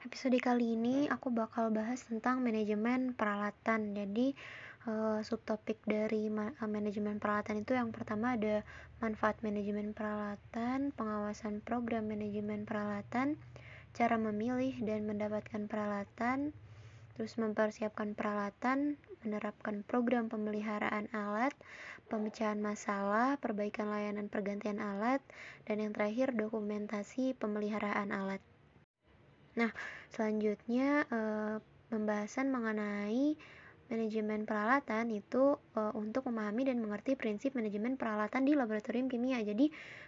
Episode kali ini aku bakal bahas tentang manajemen peralatan. Jadi, uh, subtopik dari ma manajemen peralatan itu yang pertama ada manfaat manajemen peralatan, pengawasan program manajemen peralatan, cara memilih dan mendapatkan peralatan, terus mempersiapkan peralatan, menerapkan program pemeliharaan alat, pemecahan masalah, perbaikan layanan pergantian alat, dan yang terakhir dokumentasi pemeliharaan alat. Nah, selanjutnya eh, pembahasan mengenai manajemen peralatan itu e, untuk memahami dan mengerti prinsip manajemen peralatan di laboratorium kimia. Jadi,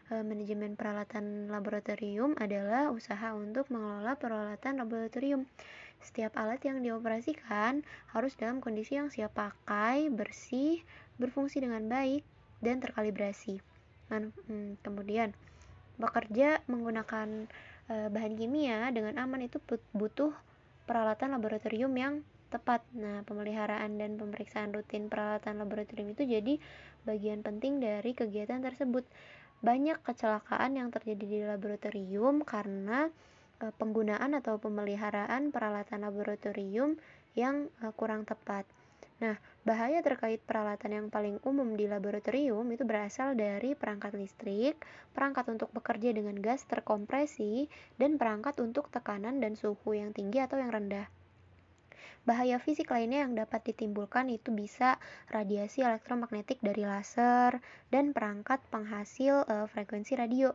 e, manajemen peralatan laboratorium adalah usaha untuk mengelola peralatan laboratorium. Setiap alat yang dioperasikan harus dalam kondisi yang siap pakai, bersih, berfungsi dengan baik, dan terkalibrasi. Dan, hmm, kemudian, bekerja menggunakan e, bahan kimia dengan aman itu butuh peralatan laboratorium yang tepat. Nah, pemeliharaan dan pemeriksaan rutin peralatan laboratorium itu jadi bagian penting dari kegiatan tersebut. Banyak kecelakaan yang terjadi di laboratorium karena e, penggunaan atau pemeliharaan peralatan laboratorium yang e, kurang tepat. Nah, bahaya terkait peralatan yang paling umum di laboratorium itu berasal dari perangkat listrik, perangkat untuk bekerja dengan gas terkompresi, dan perangkat untuk tekanan dan suhu yang tinggi atau yang rendah. Bahaya fisik lainnya yang dapat ditimbulkan itu bisa radiasi elektromagnetik dari laser dan perangkat penghasil e, frekuensi radio.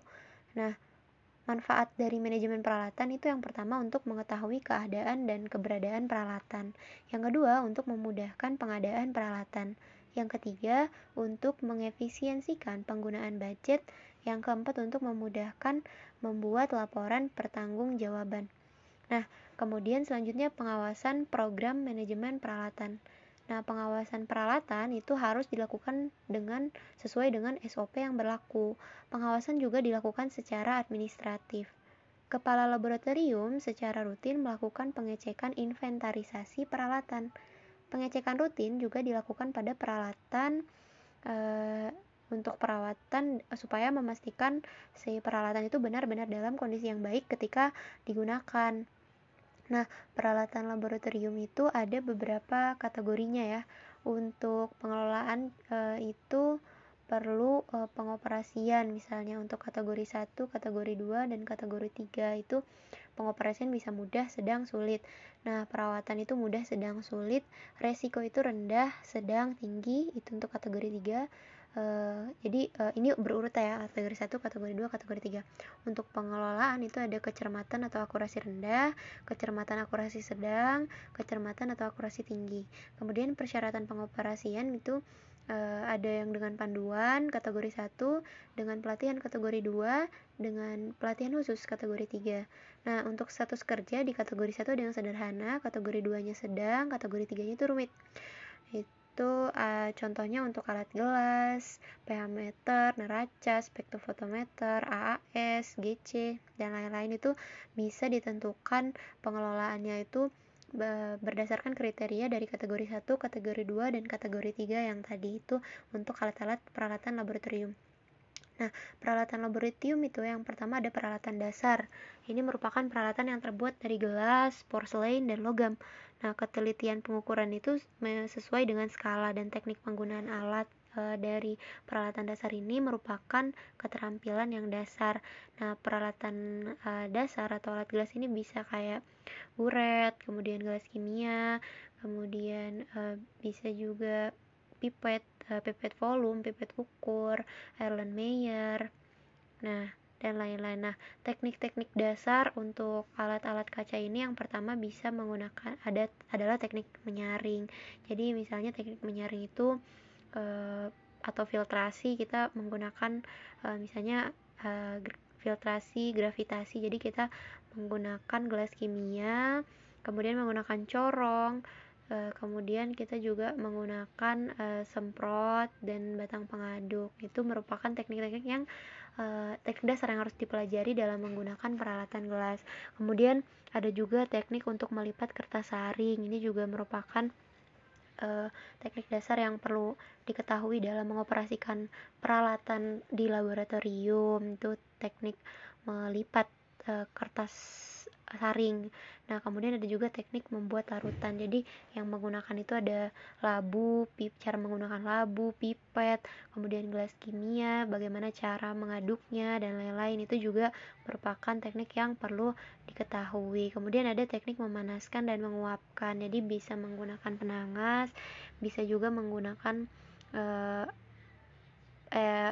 Nah, Manfaat dari manajemen peralatan itu yang pertama untuk mengetahui keadaan dan keberadaan peralatan. Yang kedua, untuk memudahkan pengadaan peralatan. Yang ketiga, untuk mengefisiensikan penggunaan budget. Yang keempat, untuk memudahkan membuat laporan pertanggungjawaban. Nah, kemudian selanjutnya pengawasan program manajemen peralatan. Nah, pengawasan peralatan itu harus dilakukan dengan sesuai dengan SOP yang berlaku. Pengawasan juga dilakukan secara administratif. Kepala laboratorium secara rutin melakukan pengecekan inventarisasi peralatan. Pengecekan rutin juga dilakukan pada peralatan e, untuk perawatan supaya memastikan si peralatan itu benar-benar dalam kondisi yang baik ketika digunakan. Nah, peralatan laboratorium itu ada beberapa kategorinya ya. Untuk pengelolaan e, itu perlu e, pengoperasian misalnya untuk kategori 1, kategori 2 dan kategori 3 itu pengoperasian bisa mudah, sedang, sulit. Nah, perawatan itu mudah, sedang, sulit. Resiko itu rendah, sedang, tinggi itu untuk kategori 3 Uh, jadi uh, ini berurut ya kategori 1, kategori 2, kategori 3. Untuk pengelolaan itu ada kecermatan atau akurasi rendah, kecermatan akurasi sedang, kecermatan atau akurasi tinggi. Kemudian persyaratan pengoperasian itu uh, ada yang dengan panduan kategori 1, dengan pelatihan kategori 2, dengan pelatihan khusus kategori 3. Nah, untuk status kerja di kategori 1 ada yang sederhana, kategori 2-nya sedang, kategori 3-nya itu rumit. Itu uh, contohnya untuk alat gelas, pH meter, neraca, spektrofotometer, AAS, GC, dan lain-lain itu bisa ditentukan pengelolaannya itu berdasarkan kriteria dari kategori 1, kategori 2, dan kategori 3 yang tadi itu untuk alat-alat peralatan laboratorium. Nah, peralatan laboratorium itu yang pertama ada peralatan dasar. Ini merupakan peralatan yang terbuat dari gelas, porselen, dan logam. Nah, ketelitian pengukuran itu sesuai dengan skala dan teknik penggunaan alat e, dari peralatan dasar ini merupakan keterampilan yang dasar. Nah, peralatan e, dasar atau alat gelas ini bisa kayak uret, kemudian gelas kimia, kemudian e, bisa juga pipet, e, pipet volume, pipet ukur, Erlenmeyer. Nah, dan lain-lain. Nah, teknik-teknik dasar untuk alat-alat kaca ini yang pertama bisa menggunakan ada adalah teknik menyaring. Jadi misalnya teknik menyaring itu e, atau filtrasi kita menggunakan e, misalnya e, filtrasi gravitasi. Jadi kita menggunakan gelas kimia, kemudian menggunakan corong, e, kemudian kita juga menggunakan e, semprot dan batang pengaduk. Itu merupakan teknik-teknik yang uh, teknik dasar yang harus dipelajari dalam menggunakan peralatan gelas. Kemudian ada juga teknik untuk melipat kertas saring. Ini juga merupakan uh, teknik dasar yang perlu diketahui dalam mengoperasikan peralatan di laboratorium. Itu teknik melipat uh, kertas saring. Nah, kemudian ada juga teknik membuat larutan. Jadi, yang menggunakan itu ada labu, pip, cara menggunakan labu, pipet, kemudian gelas kimia, bagaimana cara mengaduknya dan lain-lain. Itu juga merupakan teknik yang perlu diketahui. Kemudian ada teknik memanaskan dan menguapkan. Jadi, bisa menggunakan penangas, bisa juga menggunakan eh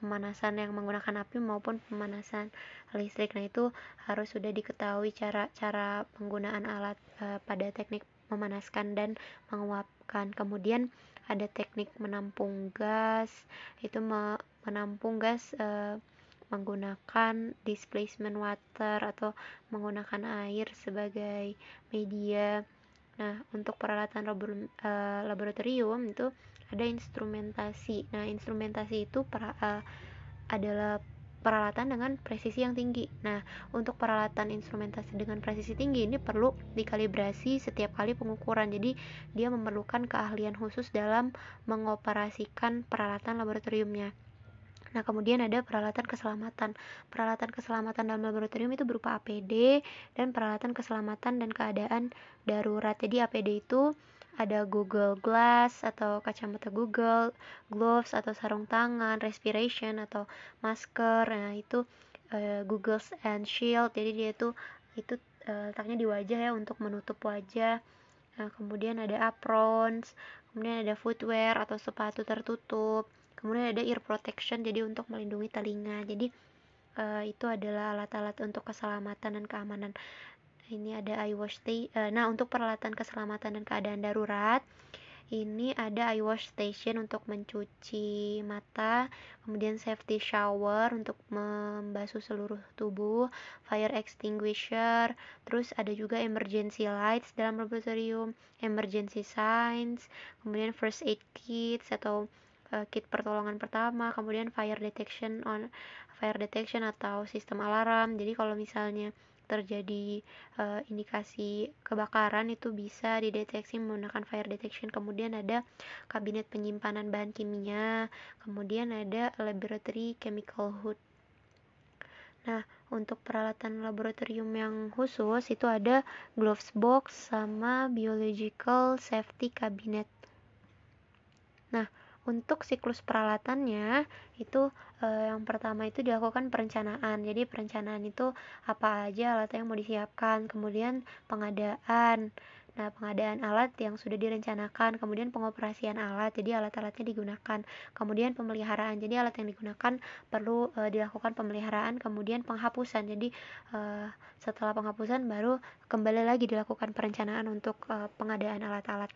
pemanasan yang menggunakan api maupun pemanasan listrik. Nah, itu harus sudah diketahui cara-cara penggunaan alat e, pada teknik memanaskan dan menguapkan. Kemudian ada teknik menampung gas, itu me menampung gas e, menggunakan displacement water atau menggunakan air sebagai media. Nah, untuk peralatan e, laboratorium itu ada instrumentasi. Nah, instrumentasi itu para, uh, adalah peralatan dengan presisi yang tinggi. Nah, untuk peralatan instrumentasi dengan presisi tinggi ini perlu dikalibrasi setiap kali pengukuran. Jadi, dia memerlukan keahlian khusus dalam mengoperasikan peralatan laboratoriumnya. Nah, kemudian ada peralatan keselamatan. Peralatan keselamatan dalam laboratorium itu berupa APD dan peralatan keselamatan dan keadaan darurat. Jadi, APD itu ada Google Glass atau kacamata Google, gloves atau sarung tangan, respiration atau masker. Nah, itu uh, Google and Shield. Jadi dia itu itu uh, letaknya di wajah ya untuk menutup wajah. Nah, kemudian ada aprons, kemudian ada footwear atau sepatu tertutup. Kemudian ada ear protection jadi untuk melindungi telinga. Jadi uh, itu adalah alat-alat untuk keselamatan dan keamanan ini ada iWash uh, nah untuk peralatan keselamatan dan keadaan darurat ini ada iWash station untuk mencuci mata, kemudian safety shower untuk membasuh seluruh tubuh, fire extinguisher, terus ada juga emergency lights dalam laboratorium, emergency signs, kemudian first aid kits atau uh, kit pertolongan pertama, kemudian fire detection on fire detection atau sistem alarm. Jadi kalau misalnya terjadi uh, indikasi kebakaran itu bisa dideteksi menggunakan fire detection. Kemudian ada kabinet penyimpanan bahan kimia, kemudian ada laboratory chemical hood. Nah, untuk peralatan laboratorium yang khusus itu ada gloves box sama biological safety cabinet. Nah, untuk siklus peralatannya itu eh, yang pertama itu dilakukan perencanaan. Jadi perencanaan itu apa aja alat yang mau disiapkan, kemudian pengadaan. Nah, pengadaan alat yang sudah direncanakan, kemudian pengoperasian alat, jadi alat-alatnya digunakan. Kemudian pemeliharaan, jadi alat yang digunakan perlu e, dilakukan pemeliharaan, kemudian penghapusan. Jadi e, setelah penghapusan baru kembali lagi dilakukan perencanaan untuk e, pengadaan alat-alat.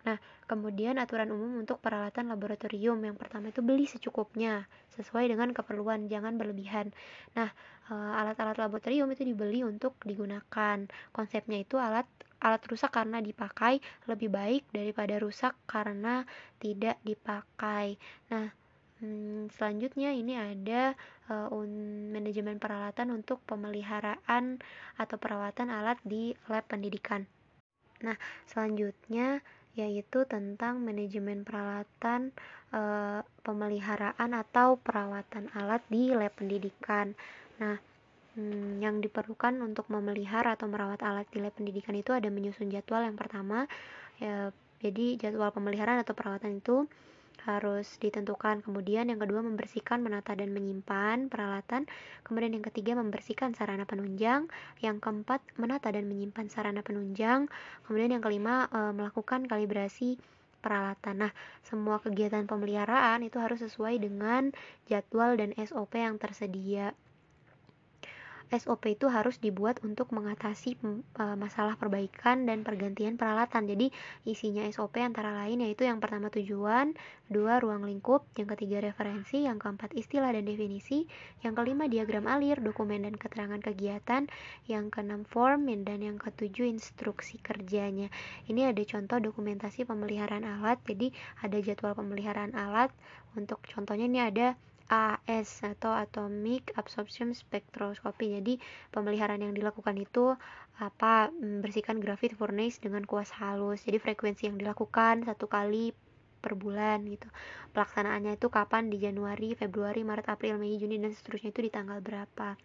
Nah, kemudian aturan umum untuk peralatan laboratorium yang pertama itu beli secukupnya sesuai dengan keperluan, jangan berlebihan. Nah, eh, alat-alat laboratorium itu dibeli untuk digunakan. Konsepnya itu alat alat rusak karena dipakai lebih baik daripada rusak karena tidak dipakai. Nah, hmm, selanjutnya ini ada uh, manajemen peralatan untuk pemeliharaan atau perawatan alat di lab pendidikan. Nah, selanjutnya yaitu tentang manajemen peralatan e, pemeliharaan atau perawatan alat di lab pendidikan. Nah, hmm, yang diperlukan untuk memelihara atau merawat alat di lab pendidikan itu ada menyusun jadwal yang pertama. Ya, jadi jadwal pemeliharaan atau perawatan itu harus ditentukan. Kemudian yang kedua membersihkan, menata dan menyimpan peralatan. Kemudian yang ketiga membersihkan sarana penunjang. Yang keempat menata dan menyimpan sarana penunjang. Kemudian yang kelima e, melakukan kalibrasi peralatan. Nah, semua kegiatan pemeliharaan itu harus sesuai dengan jadwal dan SOP yang tersedia. SOP itu harus dibuat untuk mengatasi e, masalah perbaikan dan pergantian peralatan. Jadi, isinya SOP antara lain yaitu yang pertama tujuan, dua ruang lingkup, yang ketiga referensi, yang keempat istilah dan definisi, yang kelima diagram alir, dokumen dan keterangan kegiatan, yang keenam form, dan yang ketujuh instruksi kerjanya. Ini ada contoh dokumentasi pemeliharaan alat. Jadi, ada jadwal pemeliharaan alat. Untuk contohnya ini ada AS atau Atomic Absorption Spectroscopy. Jadi pemeliharaan yang dilakukan itu apa membersihkan grafit furnace dengan kuas halus. Jadi frekuensi yang dilakukan satu kali per bulan gitu. Pelaksanaannya itu kapan di Januari, Februari, Maret, April, Mei, Juni dan seterusnya itu di tanggal berapa.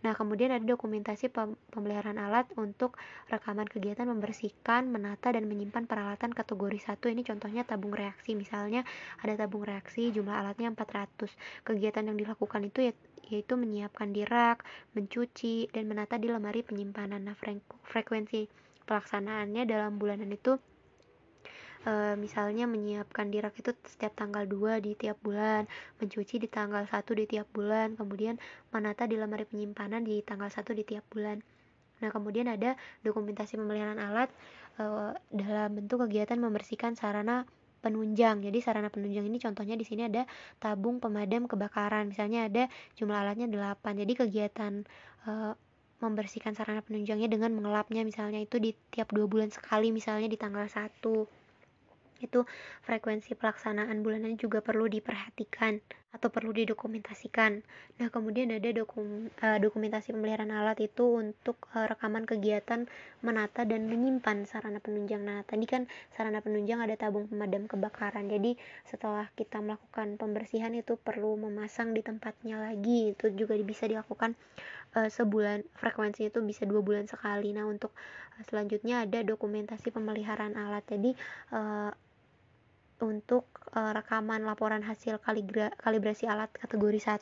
Nah, kemudian ada dokumentasi pemeliharaan alat untuk rekaman kegiatan membersihkan, menata, dan menyimpan peralatan kategori 1. Ini contohnya tabung reaksi. Misalnya ada tabung reaksi, jumlah alatnya 400. Kegiatan yang dilakukan itu ya, yaitu menyiapkan di rak, mencuci, dan menata di lemari penyimpanan. Nah, frekuensi pelaksanaannya dalam bulanan itu e, misalnya menyiapkan dirak itu setiap tanggal 2 di tiap bulan, mencuci di tanggal 1 di tiap bulan, kemudian menata di lemari penyimpanan di tanggal 1 di tiap bulan. Nah, kemudian ada dokumentasi pemeliharaan alat e, dalam bentuk kegiatan membersihkan sarana penunjang. Jadi sarana penunjang ini contohnya di sini ada tabung pemadam kebakaran. Misalnya ada jumlah alatnya 8. Jadi kegiatan e, membersihkan sarana penunjangnya dengan mengelapnya misalnya itu di tiap dua bulan sekali misalnya di tanggal 1 itu frekuensi pelaksanaan bulanannya juga perlu diperhatikan atau perlu didokumentasikan. Nah, kemudian ada dokum, uh, dokumentasi pemeliharaan alat itu untuk uh, rekaman kegiatan menata dan menyimpan sarana penunjang. Nah, tadi kan sarana penunjang ada tabung pemadam kebakaran. Jadi, setelah kita melakukan pembersihan itu perlu memasang di tempatnya lagi. Itu juga bisa dilakukan uh, sebulan frekuensinya itu bisa dua bulan sekali. Nah, untuk selanjutnya ada dokumentasi pemeliharaan alat. Jadi, uh, untuk uh, rekaman laporan hasil kaligra, kalibrasi alat kategori 1.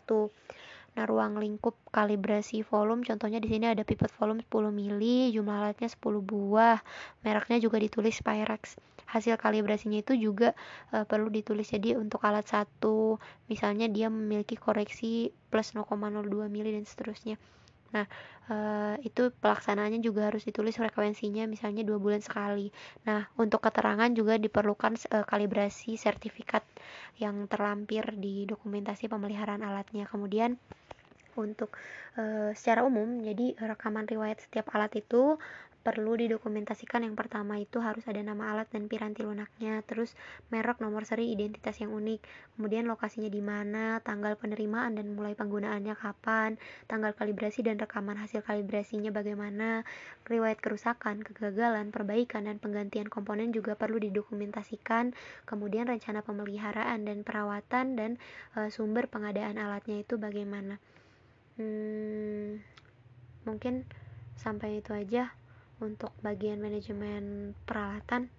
Nah, ruang lingkup kalibrasi volume contohnya di sini ada pipet volume 10 mili, jumlah alatnya 10 buah, mereknya juga ditulis Pyrex. Hasil kalibrasinya itu juga uh, perlu ditulis jadi untuk alat satu misalnya dia memiliki koreksi plus 0,02 mili dan seterusnya. Nah, uh, itu pelaksanaannya juga harus ditulis frekuensinya misalnya dua bulan sekali. Nah, untuk keterangan juga diperlukan uh, kalibrasi sertifikat yang terlampir di dokumentasi pemeliharaan alatnya. Kemudian untuk uh, secara umum, jadi rekaman riwayat setiap alat itu perlu didokumentasikan. Yang pertama itu harus ada nama alat dan piranti lunaknya terus merek nomor seri identitas yang unik kemudian lokasinya di mana tanggal penerimaan dan mulai penggunaannya kapan tanggal kalibrasi dan rekaman hasil kalibrasinya bagaimana riwayat kerusakan kegagalan perbaikan dan penggantian komponen juga perlu didokumentasikan kemudian rencana pemeliharaan dan perawatan dan e, sumber pengadaan alatnya itu bagaimana. Hmm, mungkin sampai itu aja untuk bagian manajemen peralatan